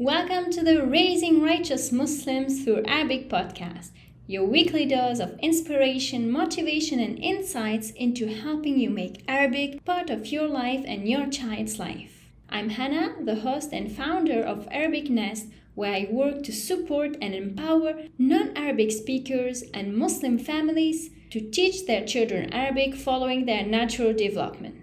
Welcome to the Raising Righteous Muslims Through Arabic podcast, your weekly dose of inspiration, motivation, and insights into helping you make Arabic part of your life and your child's life. I'm Hannah, the host and founder of Arabic Nest, where I work to support and empower non Arabic speakers and Muslim families to teach their children Arabic following their natural development.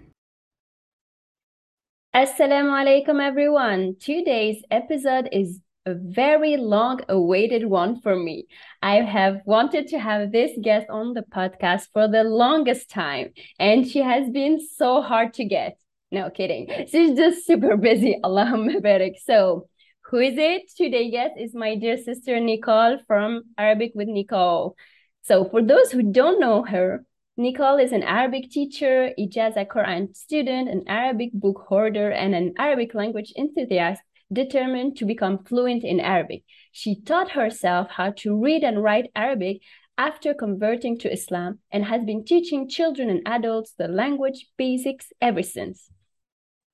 Assalamu alaikum, everyone. Today's episode is a very long awaited one for me. I have wanted to have this guest on the podcast for the longest time, and she has been so hard to get. No kidding. She's just super busy. Allahumma barik. So, who is it? Today's guest is my dear sister Nicole from Arabic with Nicole. So, for those who don't know her, Nicole is an Arabic teacher, Ijaza Quran student, an Arabic book hoarder, and an Arabic language enthusiast determined to become fluent in Arabic. She taught herself how to read and write Arabic after converting to Islam and has been teaching children and adults the language basics ever since.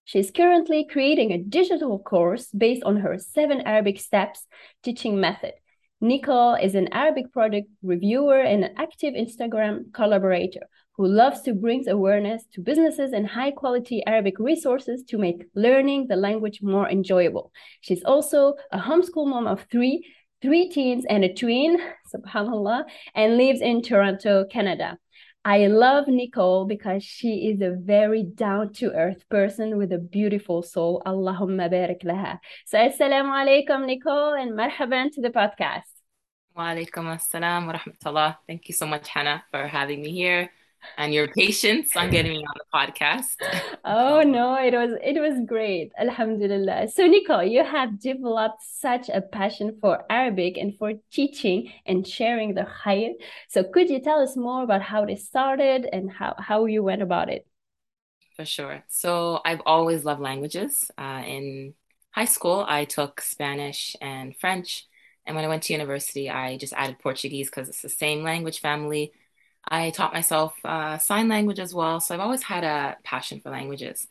She is currently creating a digital course based on her seven Arabic steps teaching method. Nicole is an Arabic product reviewer and an active Instagram collaborator who loves to bring awareness to businesses and high quality Arabic resources to make learning the language more enjoyable. She's also a homeschool mom of three, three teens and a twin, subhanAllah, and lives in Toronto, Canada. I love Nicole because she is a very down to earth person with a beautiful soul. Allahumma barik laha. So, assalamu alaikum, Nicole, and marhaban to the podcast. Wa alaikum assalam wa rahmatullah. Thank you so much, Hannah, for having me here and your patience on getting me on the podcast. oh no, it was it was great. Alhamdulillah. So Nico, you have developed such a passion for Arabic and for teaching and sharing the khair. So could you tell us more about how this started and how, how you went about it? For sure. So I've always loved languages. Uh, in high school, I took Spanish and French. And when I went to university, I just added Portuguese because it's the same language family I taught myself uh, sign language as well. So I've always had a passion for languages.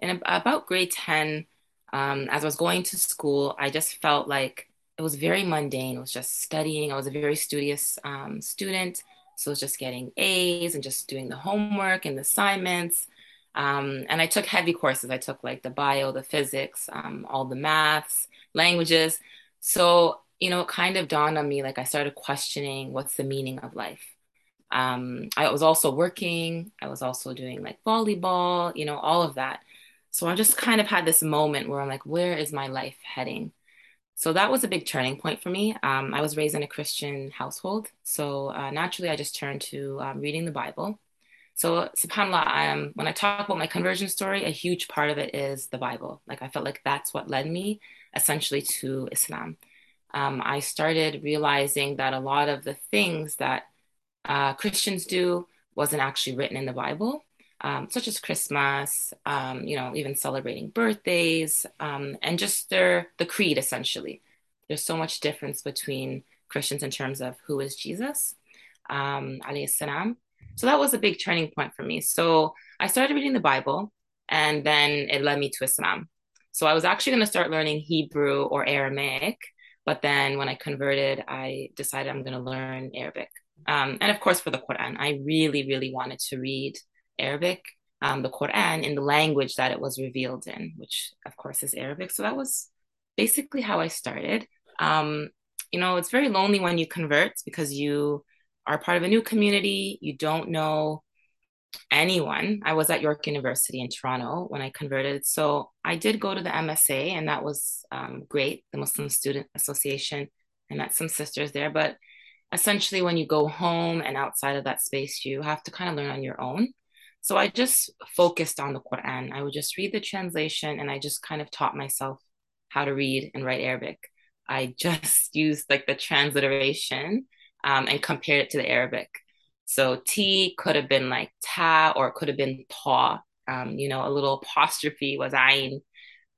In about grade 10, um, as I was going to school, I just felt like it was very mundane. It was just studying. I was a very studious um, student. So it was just getting A's and just doing the homework and the assignments. Um, and I took heavy courses. I took like the bio, the physics, um, all the maths, languages. So, you know, it kind of dawned on me like I started questioning what's the meaning of life um, I was also working. I was also doing like volleyball, you know, all of that. So I just kind of had this moment where I'm like, where is my life heading? So that was a big turning point for me. Um, I was raised in a Christian household. So uh, naturally, I just turned to um, reading the Bible. So, subhanAllah, um, when I talk about my conversion story, a huge part of it is the Bible. Like, I felt like that's what led me essentially to Islam. Um, I started realizing that a lot of the things that uh, Christians do wasn't actually written in the Bible, um, such as Christmas, um, you know, even celebrating birthdays, um, and just their the creed essentially. There's so much difference between Christians in terms of who is Jesus, um, salam. So that was a big turning point for me. So I started reading the Bible, and then it led me to Islam. So I was actually going to start learning Hebrew or Aramaic, but then when I converted, I decided I'm going to learn Arabic. Um, and of course, for the Quran, I really, really wanted to read Arabic, um, the Quran in the language that it was revealed in, which of course is Arabic. So that was basically how I started. Um, you know, it's very lonely when you convert because you are part of a new community, you don't know anyone. I was at York University in Toronto when I converted. So I did go to the MSA, and that was um, great, the Muslim Student Association. I met some sisters there, but essentially when you go home and outside of that space you have to kind of learn on your own so i just focused on the quran i would just read the translation and i just kind of taught myself how to read and write arabic i just used like the transliteration um, and compared it to the arabic so t could have been like ta or it could have been ta um, you know a little apostrophe was ayn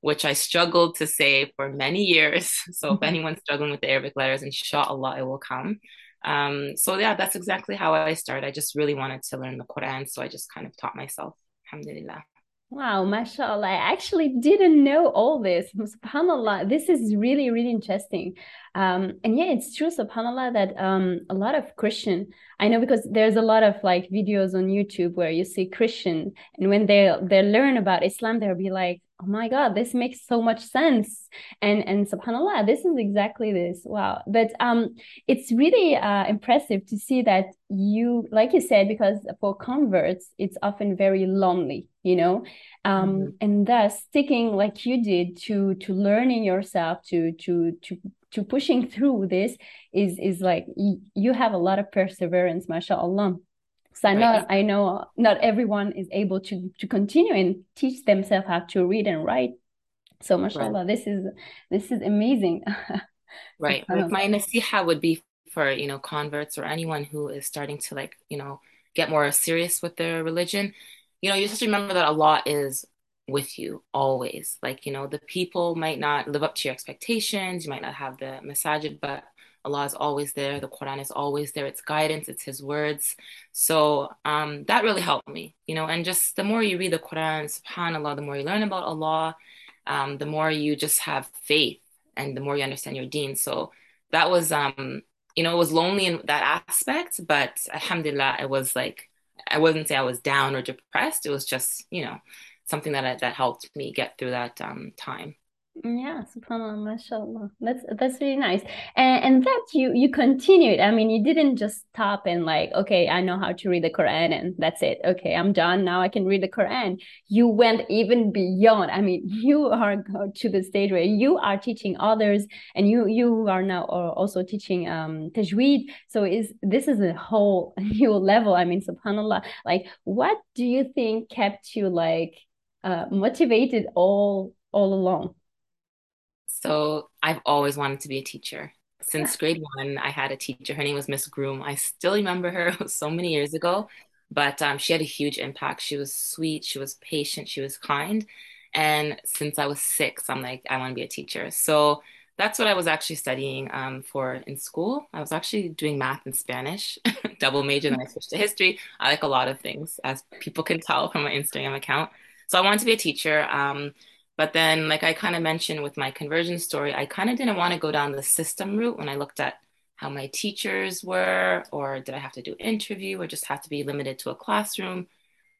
which I struggled to say for many years. So if anyone's struggling with the Arabic letters, inshallah, it will come. Um, so yeah, that's exactly how I started. I just really wanted to learn the Quran, so I just kind of taught myself. Alhamdulillah. Wow, mashallah. I actually didn't know all this. Subhanallah. This is really, really interesting. Um, and yeah, it's true, subhanAllah, that um, a lot of Christian, I know because there's a lot of like videos on YouTube where you see Christian, and when they they learn about Islam, they'll be like, oh my God, this makes so much sense. And and subhanAllah, this is exactly this. Wow. But um, it's really uh, impressive to see that you, like you said, because for converts, it's often very lonely, you know, um, mm-hmm. and thus sticking like you did to to learning yourself to to to to pushing through this is is like you have a lot of perseverance mashallah so I know I know not everyone is able to to continue and teach themselves how to read and write. So mashallah, right. this is this is amazing. right. Like my nasiha would be for, you know, converts or anyone who is starting to like, you know, get more serious with their religion. You know, you just remember that Allah is with you always. Like, you know, the people might not live up to your expectations, you might not have the masajid, but Allah is always there. The Quran is always there. It's guidance, it's His words. So um, that really helped me, you know. And just the more you read the Quran, subhanAllah, the more you learn about Allah, um, the more you just have faith and the more you understand your deen. So that was, um, you know, it was lonely in that aspect, but alhamdulillah, it was like, I wouldn't say I was down or depressed. It was just, you know, something that that helped me get through that um, time. Yeah, subhanallah, mashallah. That's that's really nice. And and that you you continued. I mean, you didn't just stop and like, okay, I know how to read the Quran and that's it. Okay, I'm done. Now I can read the Quran. You went even beyond. I mean, you are to the stage where you are teaching others and you you are now also teaching um tajweed. So is this is a whole new level. I mean, subhanallah. Like, what do you think kept you like uh, motivated all all along? So I've always wanted to be a teacher. Since grade one, I had a teacher. Her name was Miss Groom. I still remember her. So many years ago, but um, she had a huge impact. She was sweet. She was patient. She was kind. And since I was six, I'm like, I want to be a teacher. So that's what I was actually studying um, for in school. I was actually doing math and Spanish, double major, then I switched to history. I like a lot of things, as people can tell from my Instagram account. So I wanted to be a teacher. Um, but then, like I kind of mentioned with my conversion story, I kind of didn't want to go down the system route when I looked at how my teachers were, or did I have to do interview, or just have to be limited to a classroom.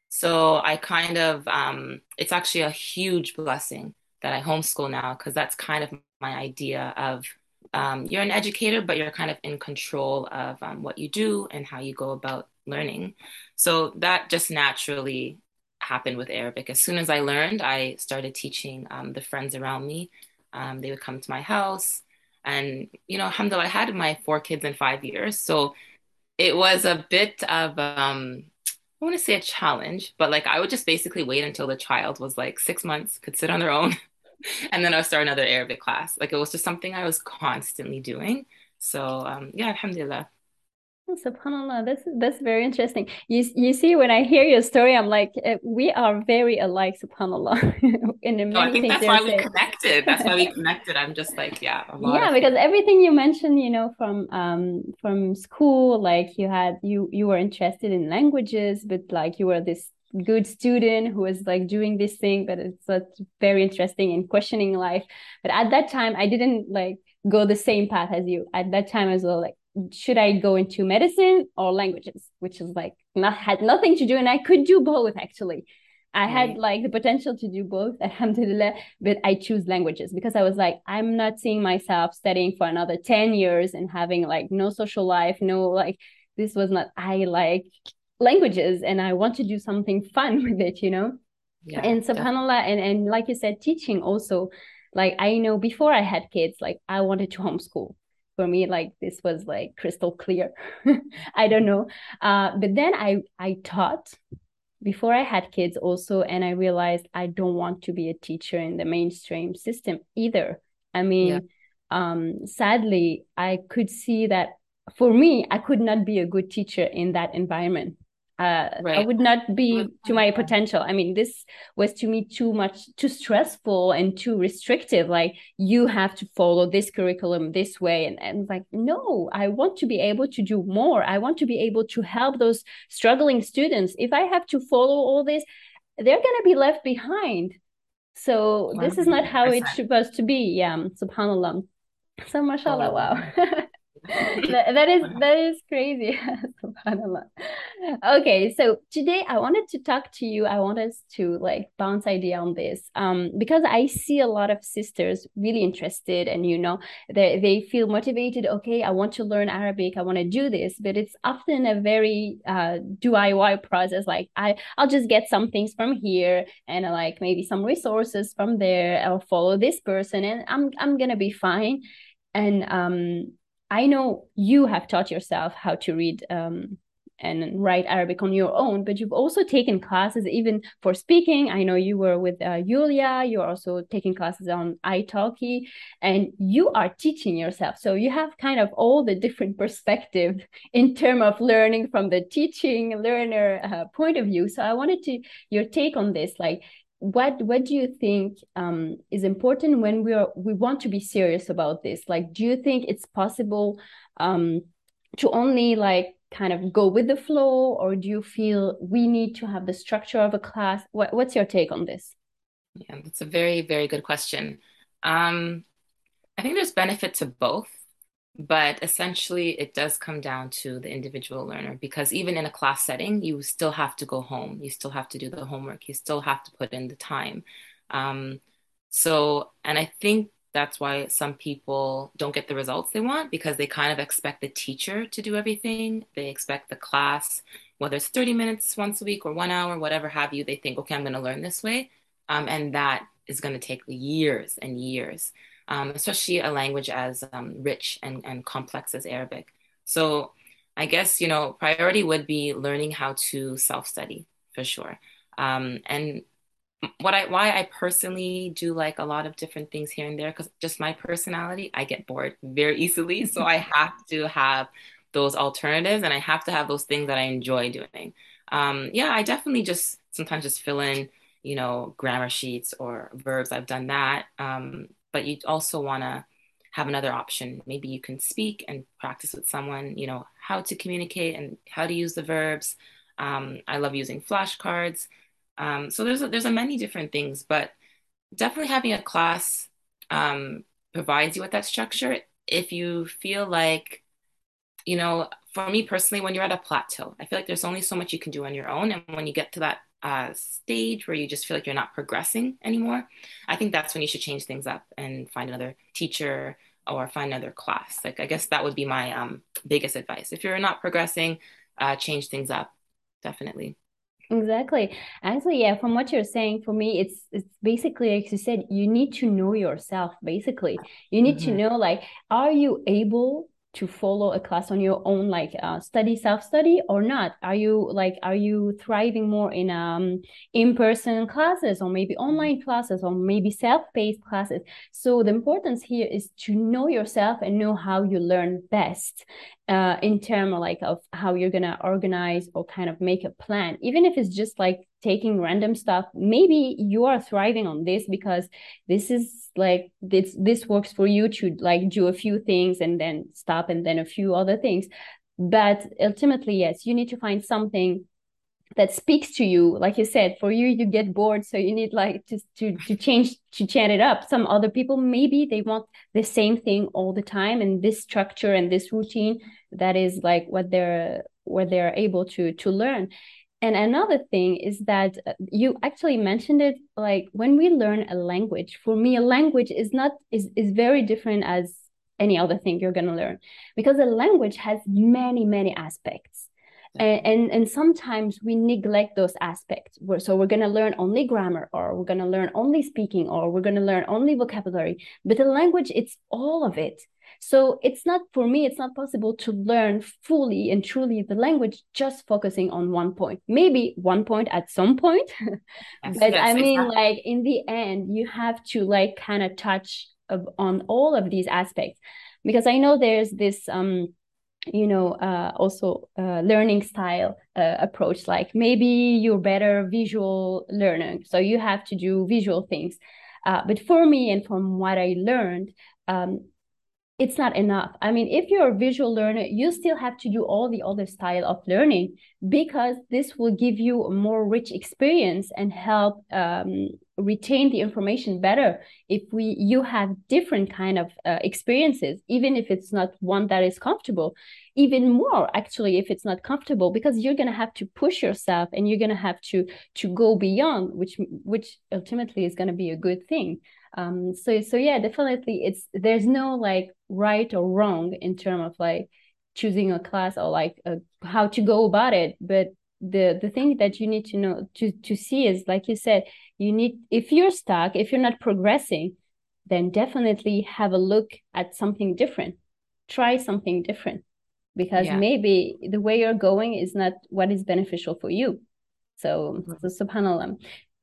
So I kind of, um, it's actually a huge blessing that I homeschool now because that's kind of my idea of um, you're an educator, but you're kind of in control of um, what you do and how you go about learning. So that just naturally happened with Arabic. As soon as I learned, I started teaching um, the friends around me. Um, they would come to my house. And, you know, alhamdulillah, I had my four kids in five years. So it was a bit of, um, I want to say a challenge, but like I would just basically wait until the child was like six months, could sit on their own. and then I would start another Arabic class. Like it was just something I was constantly doing. So um, yeah, alhamdulillah. Subhanallah, that's that's very interesting. You you see, when I hear your story, I'm like, uh, we are very alike. Subhanallah. In many no, I think that's why we connected. That's why we connected. I'm just like, yeah. Yeah, because everything you mentioned, you know, from um from school, like you had you you were interested in languages, but like you were this good student who was like doing this thing, but it's such very interesting and questioning life. But at that time, I didn't like go the same path as you. At that time as well, like should I go into medicine or languages, which is like not had nothing to do, and I could do both actually. I right. had like the potential to do both, alhamdulillah, but I choose languages because I was like, I'm not seeing myself studying for another 10 years and having like no social life, no like this was not I like languages and I want to do something fun with it, you know? Yeah, and subhanAllah, and, and like you said, teaching also, like I know before I had kids, like I wanted to homeschool for me like this was like crystal clear. I don't know. Uh, but then i i taught before i had kids also and i realized i don't want to be a teacher in the mainstream system either. I mean yeah. um sadly i could see that for me i could not be a good teacher in that environment uh, right. I would not be to my potential. I mean, this was to me too much, too stressful and too restrictive. Like you have to follow this curriculum this way, and and like no, I want to be able to do more. I want to be able to help those struggling students. If I have to follow all this, they're going to be left behind so 100%. this is not how it's supposed to be yeah subhanallah so mashallah wow that, is that is crazy. Okay so today i wanted to talk to you. I want us to like bounce idea on this um because i see a lot of sisters really interested and you know they, they feel motivated. Okay i want to learn arabic. I want to do this. But it's often a very uh diy process. Like i i'll just get some things from here and uh, like maybe some resources from there. I'll follow this person and i'm i'm gonna be fine. And um I know you have taught yourself how to read um, and write Arabic on your own, but you've also taken classes even for speaking. I know you were with uh, Julia, you're also taking classes on italki, and you are teaching yourself. So you have kind of all the different perspective in terms of learning from the teaching learner uh, point of view. So I wanted to your take on this, like what what do you think um, is important when we are we want to be serious about this? Like do you think it's possible um, to only like kind of go with the flow or do you feel we need to have the structure of a class? What, what's your take on this? Yeah that's a very very good question. Um, i think there's benefit to both but essentially, it does come down to the individual learner because even in a class setting, you still have to go home. You still have to do the homework. You still have to put in the time. Um, so, and I think that's why some people don't get the results they want because they kind of expect the teacher to do everything. They expect the class, whether it's 30 minutes once a week or one hour, whatever have you, they think, okay, I'm going to learn this way. Um, and that is going to take years and years um, especially a language as um, rich and, and complex as Arabic. So I guess, you know, priority would be learning how to self-study for sure. Um, and what I why I personally do like a lot of different things here and there because just my personality, I get bored very easily. so I have to have those alternatives and I have to have those things that I enjoy doing. Um, yeah, I definitely just sometimes just fill in, you know, grammar sheets or verbs. I've done that. Um, but you also want to have another option. Maybe you can speak and practice with someone, you know, how to communicate and how to use the verbs. Um, I love using flashcards. Um, so there's a, there's a many different things, but definitely having a class um, provides you with that structure. If you feel like, you know, for me personally, when you're at a plateau, I feel like there's only so much you can do on your own, and when you get to that uh, stage where you just feel like you're not progressing anymore, I think that's when you should change things up and find another teacher or find another class. Like I guess that would be my um, biggest advice. If you're not progressing, uh, change things up. Definitely. Exactly. Actually, yeah, from what you're saying, for me, it's it's basically like you said, you need to know yourself, basically. You need mm-hmm. to know like, are you able to follow a class on your own like uh, study self study or not? Are you like are you thriving more in um in-person classes or maybe online classes or maybe self-paced classes? So the importance here is to know yourself and know how you learn best uh, in terms like of how you're gonna organize or kind of make a plan. Even if it's just like taking random stuff. Maybe you are thriving on this because this is like this this works for you to like do a few things and then stop and then a few other things. But ultimately yes you need to find something that speaks to you. Like you said for you you get bored so you need like to to to change to change it up. Some other people maybe they want the same thing all the time and this structure and this routine that is like what they're what they're able to to learn and another thing is that uh, you actually mentioned it like when we learn a language, for me, a language is not is is very different as any other thing you're gonna learn because a language has many, many aspects. And, and, and sometimes we neglect those aspects. So we're gonna learn only grammar, or we're gonna learn only speaking, or we're gonna learn only vocabulary. But the language, it's all of it. So it's not for me, it's not possible to learn fully and truly the language just focusing on one point. Maybe one point at some point. Yes, but yes, I mean, exactly. like in the end, you have to like kind of touch on all of these aspects because I know there's this um you know uh, also uh, learning style uh, approach like maybe you're better visual learner so you have to do visual things uh, but for me and from what i learned um, it's not enough. I mean, if you're a visual learner, you still have to do all the other style of learning because this will give you a more rich experience and help um, retain the information better if we you have different kind of uh, experiences even if it's not one that is comfortable even more actually if it's not comfortable because you're going to have to push yourself and you're going to have to to go beyond which which ultimately is going to be a good thing. Um so so yeah definitely it's there's no like right or wrong in terms of like choosing a class or like uh, how to go about it but the the thing that you need to know to to see is like you said you need if you're stuck if you're not progressing then definitely have a look at something different try something different because yeah. maybe the way you're going is not what is beneficial for you so mm-hmm. so subhanallah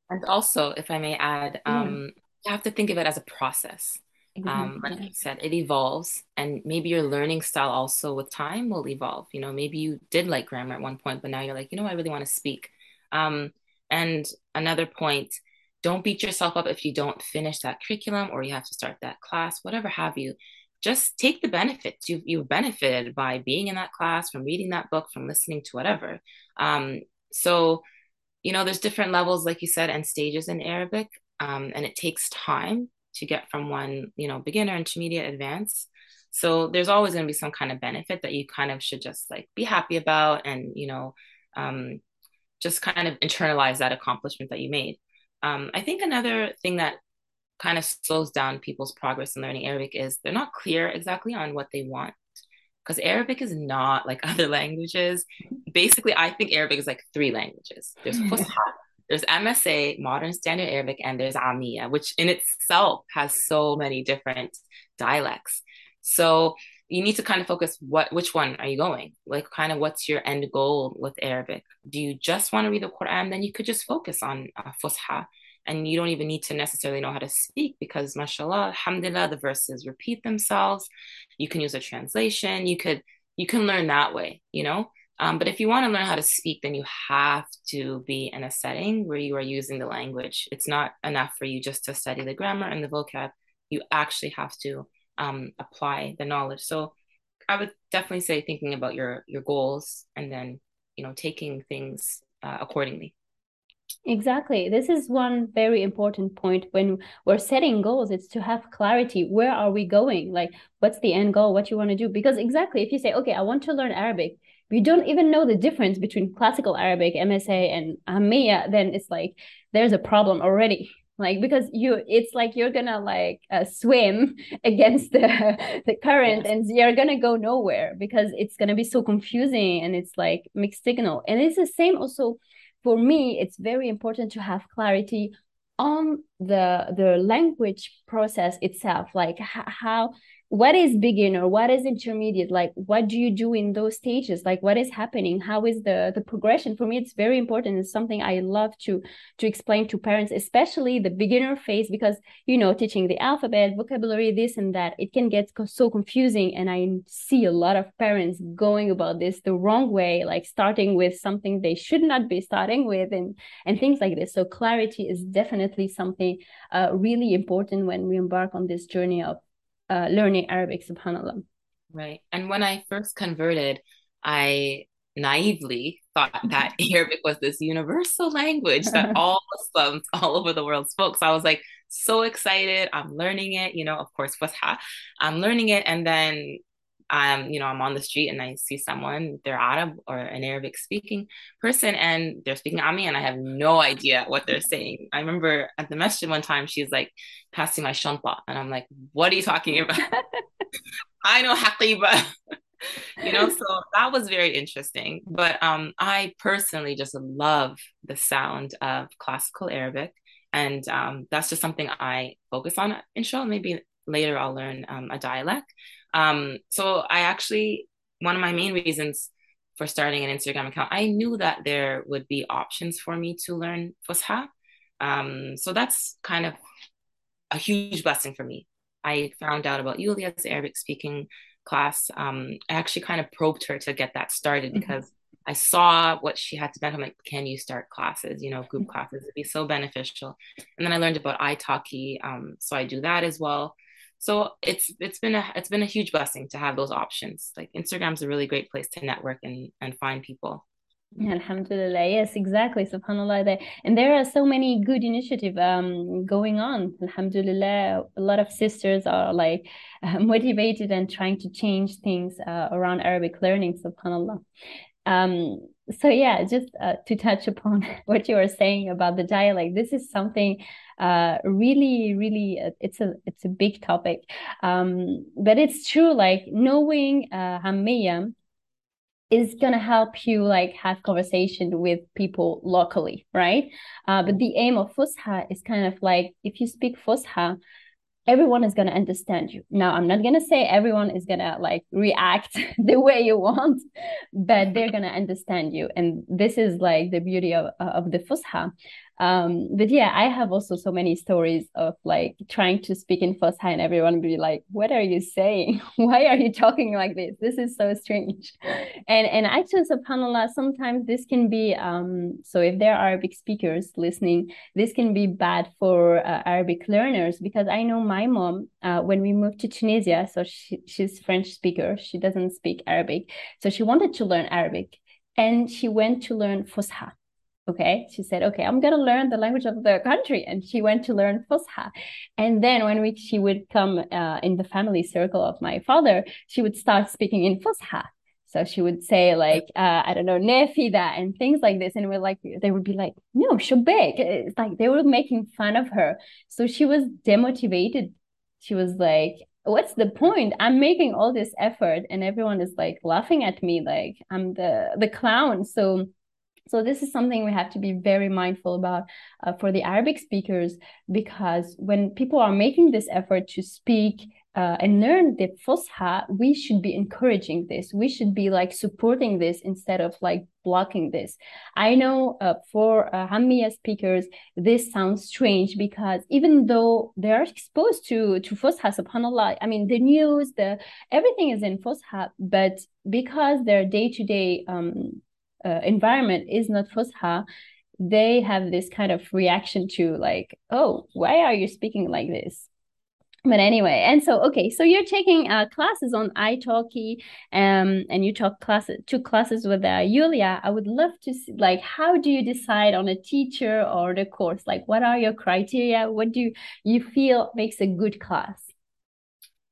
and also if i may add um you have to think of it as a process. Mm-hmm. Um, like you said, it evolves, and maybe your learning style also with time will evolve. You know, maybe you did like grammar at one point, but now you're like, you know, I really want to speak. Um, and another point, don't beat yourself up if you don't finish that curriculum or you have to start that class, whatever have you. Just take the benefits. You've, you've benefited by being in that class, from reading that book, from listening to whatever. Um, so, you know, there's different levels, like you said, and stages in Arabic um, and it takes time to get from one you know beginner intermediate advanced. So there's always going to be some kind of benefit that you kind of should just like be happy about and you know um, just kind of internalize that accomplishment that you made. Um, i think another thing that kind of slows down people's progress in learning arabic is they're not clear exactly on what they want. Because arabic is not like other languages. Basically i think arabic is like three languages. There's fusha there's MSA, Modern Standard Arabic, and there's Amiya, which in itself has so many different dialects. So you need to kind of focus what which one are you going? Like kind of what's your end goal with arabic? Do you just want to read the quran? Then you could just focus on uh, fusha and you don't even need to necessarily know how to speak because mashallah alhamdulillah the verses repeat themselves. You can use a translation. You could you can learn that way you know um, but if you want to learn how to speak, then you have to be in a setting where you are using the language. It's not enough for you just to study the grammar and the vocab. You actually have to um, apply the knowledge. So I would definitely say thinking about your your goals and then you know taking things uh, accordingly. Exactly. This is one very important point when we're setting goals. It's to have clarity. Where are we going? Like, what's the end goal? What you want to do? Because exactly, if you say, okay, I want to learn Arabic, we don't even know the difference between classical Arabic, MSA, and Amiya, then it's like there's a problem already. Like because you, it's like you're gonna like uh, swim against the the current, yes. and you're gonna go nowhere because it's gonna be so confusing and it's like mixed signal. And it's the same also for me. It's very important to have clarity on the the language process itself, like how what is beginner? What is intermediate? Like what do you do in those stages? Like what is happening? How is the the progression? For me it's very important. It's something i love to to explain to parents especially the beginner phase because you know teaching the alphabet vocabulary this and that it can get so confusing. And i see a lot of parents going about this the wrong way like starting with something they should not be starting with and and things like this. So clarity is definitely something uh, really important when we embark on this journey of uh, learning Arabic, subhanAllah. Right. And when I first converted, I naively thought that Arabic was this universal language that all Muslims all over the world spoke. So I was like so excited. I'm learning it, you know, of course, Fusha. I'm learning it. And then you know, I'm on the street and I see someone, they're Arab or an Arabic speaking person, and they're speaking Ami, and I have no idea what they're saying. I remember at the masjid one time, she's like passing my shanta, and I'm like, what are you talking about? I know haqiba. you know, so that was very interesting. But um, I personally just love the sound of classical Arabic. And um, that's just something I focus on. Inshallah, maybe later I'll learn um, a dialect. Um, so I actually, one of my main reasons for starting an Instagram account, I knew that there would be options for me to learn Fusha. Um, so that's kind of a huge blessing for me. I found out about Yulia's Arabic speaking class. Um, I actually kind of probed her to get that started mm-hmm. because I saw what she had to do. I'm like, can you start classes, you know, group mm-hmm. classes? It'd be so beneficial. And then I learned about italki. Um, so I do that as well. So it's it's been a it's been a huge blessing to have those options. Like Instagram's a really great place to network and and find people. Alhamdulillah. Yes, exactly. Subhanallah. And there are so many good initiative um, going on. Alhamdulillah. A lot of sisters are like uh, motivated and trying to change things uh, around Arabic learning. Subhanallah. Um, so yeah, just uh, to touch upon what you were saying about the dialect, this is something uh, really, really, uh, it's a it's a big topic. Um, but it's true. Like knowing uh, is gonna help you like have conversation with people locally, right? Uh, but the aim of Fusha is kind of like if you speak Fusha, everyone is going to understand you. Now i'm not going to say everyone is going to like react the way you want but they're going to understand you. And this is like the beauty of, of the fusha um, but yeah, I have also so many stories of like trying to speak in Fusha and everyone be like, "What are you saying? Why are you talking like this? This is so strange." And and actually, Subhanallah, sometimes this can be um. So if there are Arabic speakers listening, this can be bad for uh, Arabic learners because I know my mom uh, when we moved to Tunisia, so she, she's French speaker. She doesn't speak Arabic, so she wanted to learn Arabic, and she went to learn Fusha okay? She said okay i'm going to learn the language of the country. And she went to learn fusha. And then when we, she would come uh, in the family circle of my father she would start speaking in fusha. So she would say like uh, i don't know nefida and things like this. And we're like they would be like no shubek it's like they were making fun of her. So she was demotivated. She was like what's the point? I'm making all this effort. And everyone is like laughing at me like i'm the the clown. So so this is something we have to be very mindful about uh, for the Arabic speakers because when people are making this effort to speak uh, and learn the Fusha, we should be encouraging this. We should be like supporting this instead of like blocking this. I know uh, for uh, Amiya speakers, this sounds strange because even though they are exposed to to Fusha, subhanallah, I mean the news, the everything is in Fusha, but because their day to day uh, environment is not Fusha, they have this kind of reaction to like, oh, why are you speaking like this? But anyway, and so okay, so you're taking uh, classes on italki, um, and you talk classes, two classes with uh, Yulia. I would love to see, like, how do you decide on a teacher or the course? Like, what are your criteria? What do you, you feel makes a good class?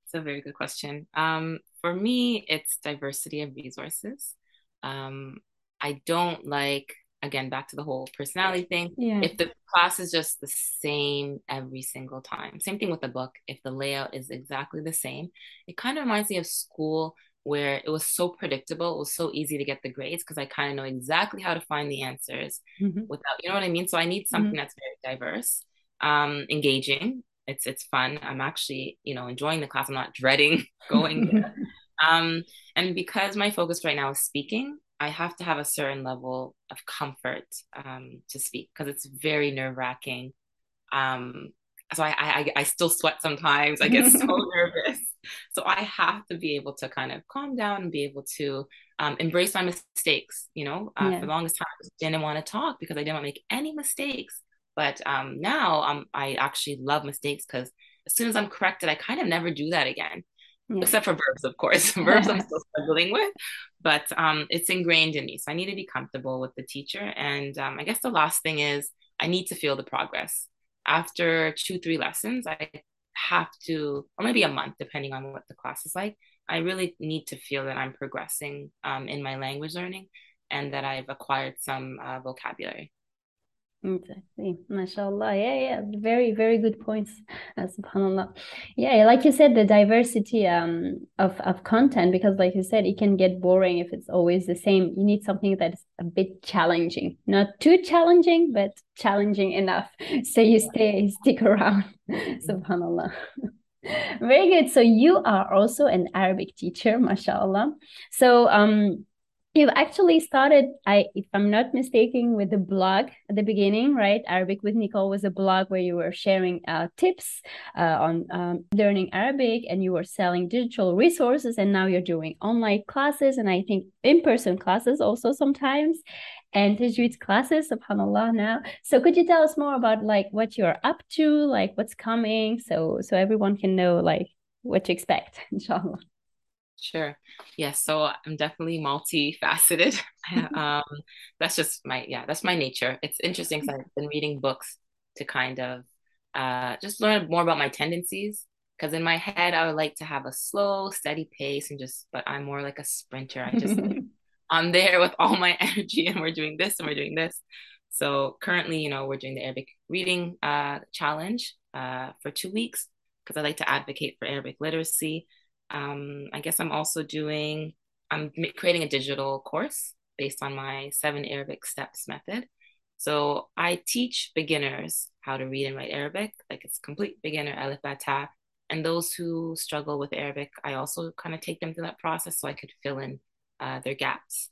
It's a very good question. Um, for me, it's diversity of resources. Um, I don't like again back to the whole personality thing. Yeah. If the class is just the same every single time, same thing with the book. If the layout is exactly the same, it kind of reminds me of school where it was so predictable. It was so easy to get the grades because I kind of know exactly how to find the answers mm-hmm. without, you know what I mean? So I need something mm-hmm. that's very diverse, um, engaging. It's it's fun. I'm actually, you know, enjoying the class. I'm not dreading going there. um, and because my focus right now is speaking, I have to have a certain level of comfort um, to speak because it's very nerve wracking. Um, so I, I, I still sweat sometimes. I get so nervous. So I have to be able to kind of calm down and be able to um, embrace my mistakes. You know, uh, yeah. for the longest time, I didn't want to talk because I didn't want to make any mistakes. But um, now um, I actually love mistakes because as soon as I'm corrected, I kind of never do that again yeah. except for verbs, of course. verbs I'm still struggling with, but um, it's ingrained in me. So I need to be comfortable with the teacher. And um, I guess the last thing is I need to feel the progress. After two, three lessons, I have to, or maybe a month, depending on what the class is like. I really need to feel that I'm progressing um, in my language learning and that I've acquired some uh, vocabulary. Exactly. MashaAllah. Yeah, yeah. Very, very good points. Uh, SubhanAllah. Yeah, like you said, the diversity um of, of content, because like you said, it can get boring if it's always the same. You need something that's a bit challenging. Not too challenging, but challenging enough. So you stay stick around. SubhanAllah. Very good. So you are also an Arabic teacher, mashallah. So um You've actually started, I, if I'm not mistaken, with the blog at the beginning, right? Arabic with Nicole was a blog where you were sharing uh, tips uh, on um, learning Arabic and you were selling digital resources. And now you're doing online classes and I think in person classes also sometimes and Tajweed classes, subhanAllah now. So could you tell us more about like what you're up to, like what's coming, so so everyone can know like what to expect, inshallah. Sure. Yes. Yeah, so I'm definitely multifaceted. um, that's just my yeah, that's my nature. It's interesting because I've been reading books to kind of uh, just learn more about my tendencies. Because in my head, I would like to have a slow, steady pace and just, but I'm more like a sprinter. I just I'm there with all my energy, and we're doing this and we're doing this. So currently, you know, we're doing the Arabic reading uh, challenge uh, for two weeks because I like to advocate for Arabic literacy. Um, I guess I'm also doing, I'm creating a digital course based on my seven Arabic steps method. So I teach beginners how to read and write Arabic, like it's complete beginner alif bata. And those who struggle with Arabic, I also kind of take them through that process so I could fill in uh, their gaps.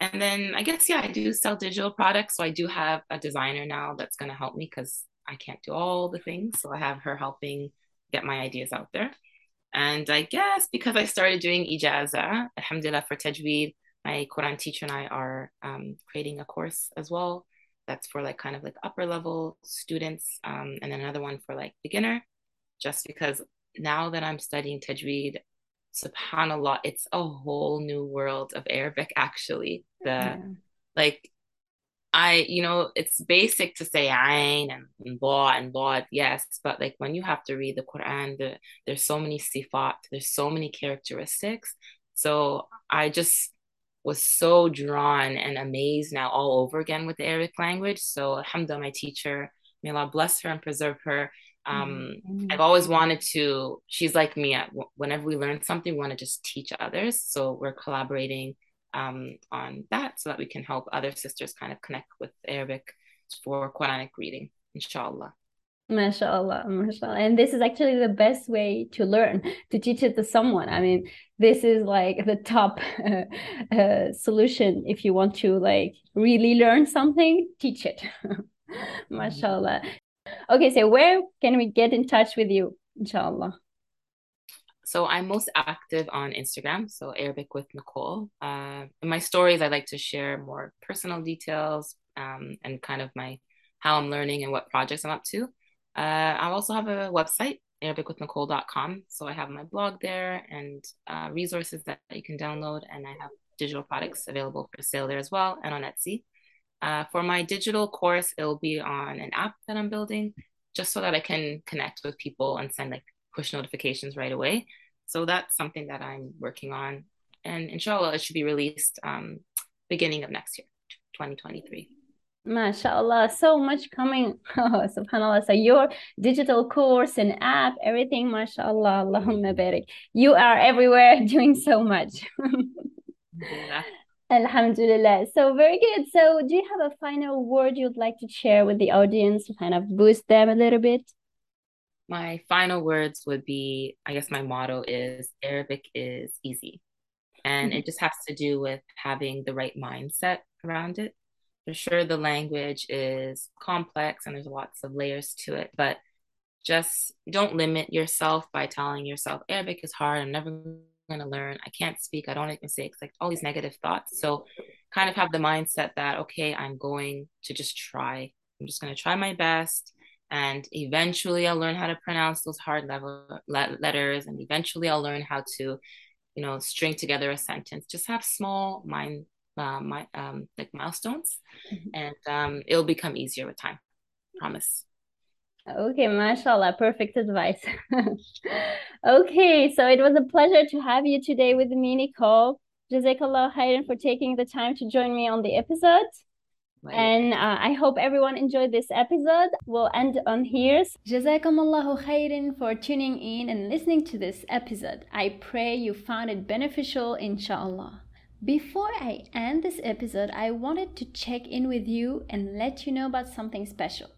And then I guess, yeah, I do sell digital products. So I do have a designer now that's going to help me because I can't do all the things. So I have her helping get my ideas out there. And I guess because I started doing ijaza, alhamdulillah for tajweed, my Quran teacher and I are um, creating a course as well. That's for like kind of like upper level students, um, and then another one for like beginner. Just because now that I'm studying tajweed, subhanallah, it's a whole new world of Arabic. Actually, the yeah. like I, you know, it's basic to say ayn and, and ba and bod, yes, but like when you have to read the Quran, the, there's so many sifat, there's so many characteristics. So I just was so drawn and amazed now all over again with the Arabic language. So alhamdulillah, my teacher, may Allah bless her and preserve her. Um, mm-hmm. I've always wanted to, she's like me, whenever we learn something, we want to just teach others. So we're collaborating um, on that so that we can help other sisters kind of connect with Arabic for Quranic reading, inshallah. MashaAllah, mashallah. And this is actually the best way to learn, to teach it to someone. I mean, this is like the top uh, uh, solution if you want to like really learn something, teach it. mashallah. Okay, so where can we get in touch with you, inshallah? So I'm most active on Instagram, so Arabic with Nicole. Uh, in my stories, I like to share more personal details um, and kind of my how I'm learning and what projects I'm up to. Uh, I also have a website, arabicwithnicole.com. So I have my blog there and uh, resources that you can download, and I have digital products available for sale there as well, and on Etsy. Uh, for my digital course, it'll be on an app that I'm building, just so that I can connect with people and send like push notifications right away. So that's something that I'm working on. And inshallah, it should be released um, beginning of next year, 2023. MashaAllah, so much coming. Oh, subhanAllah. So your digital course and app, everything, mashallah, Allahumma barik. You are everywhere doing so much. yeah. Alhamdulillah. So very good. So do you have a final word you'd like to share with the audience to kind of boost them a little bit? My final words would be I guess my motto is Arabic is easy. And mm-hmm. it just has to do with having the right mindset around it. For sure, the language is complex and there's lots of layers to it, but just don't limit yourself by telling yourself Arabic is hard. I'm never going to learn. I can't speak. I don't make mistakes. Like all these negative thoughts. So, kind of have the mindset that, okay, I'm going to just try. I'm just going to try my best and eventually i'll learn how to pronounce those hard level le- letters and eventually i'll learn how to you know string together a sentence. Just have small mind uh, my um like milestones mm-hmm. and um it'll become easier with time promise. Okay mashallah perfect advice. Okay so it was a pleasure to have you today with me nicole. Jazakallah khairan for taking the time to join me on the episode and uh, I hope everyone enjoyed this episode. We'll end on here. Jazakumullahu khairin for tuning in and listening to this episode. I pray you found it beneficial, inshallah. Before I end this episode, I wanted to check in with you and let you know about something special.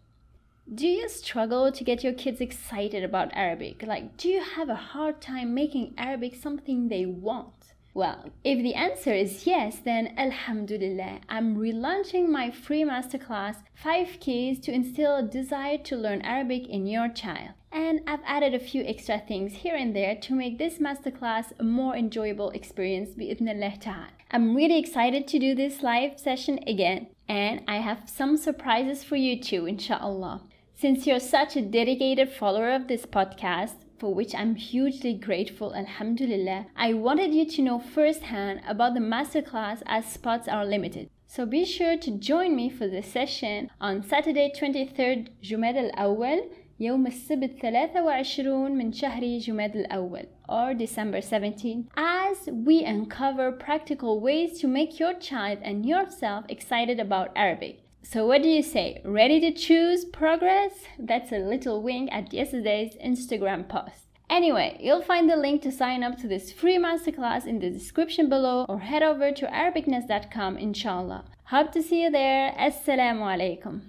Do you struggle to get your kids excited about Arabic? Like, do you have a hard time making Arabic something they want? Well, if the answer is yes, then Alhamdulillah, I'm relaunching my free masterclass 5 Keys to instill a desire to learn Arabic in your child. And I've added a few extra things here and there to make this masterclass a more enjoyable experience ta'ala. I'm really excited to do this live session again, and I have some surprises for you too, inshallah. Since you're such a dedicated follower of this podcast, for which I'm hugely grateful, alhamdulillah. I wanted you to know firsthand about the masterclass as spots are limited. So be sure to join me for the session on Saturday 23rd جماد الأول يوم السبت 23 من شهر جماد الأول or December 17 as we uncover practical ways to make your child and yourself excited about Arabic. So what do you say? Ready to choose progress? That's a little wink at yesterday's Instagram post. Anyway, you'll find the link to sign up to this free masterclass in the description below or head over to arabicness.com inshallah. Hope to see you there. Assalamu alaikum.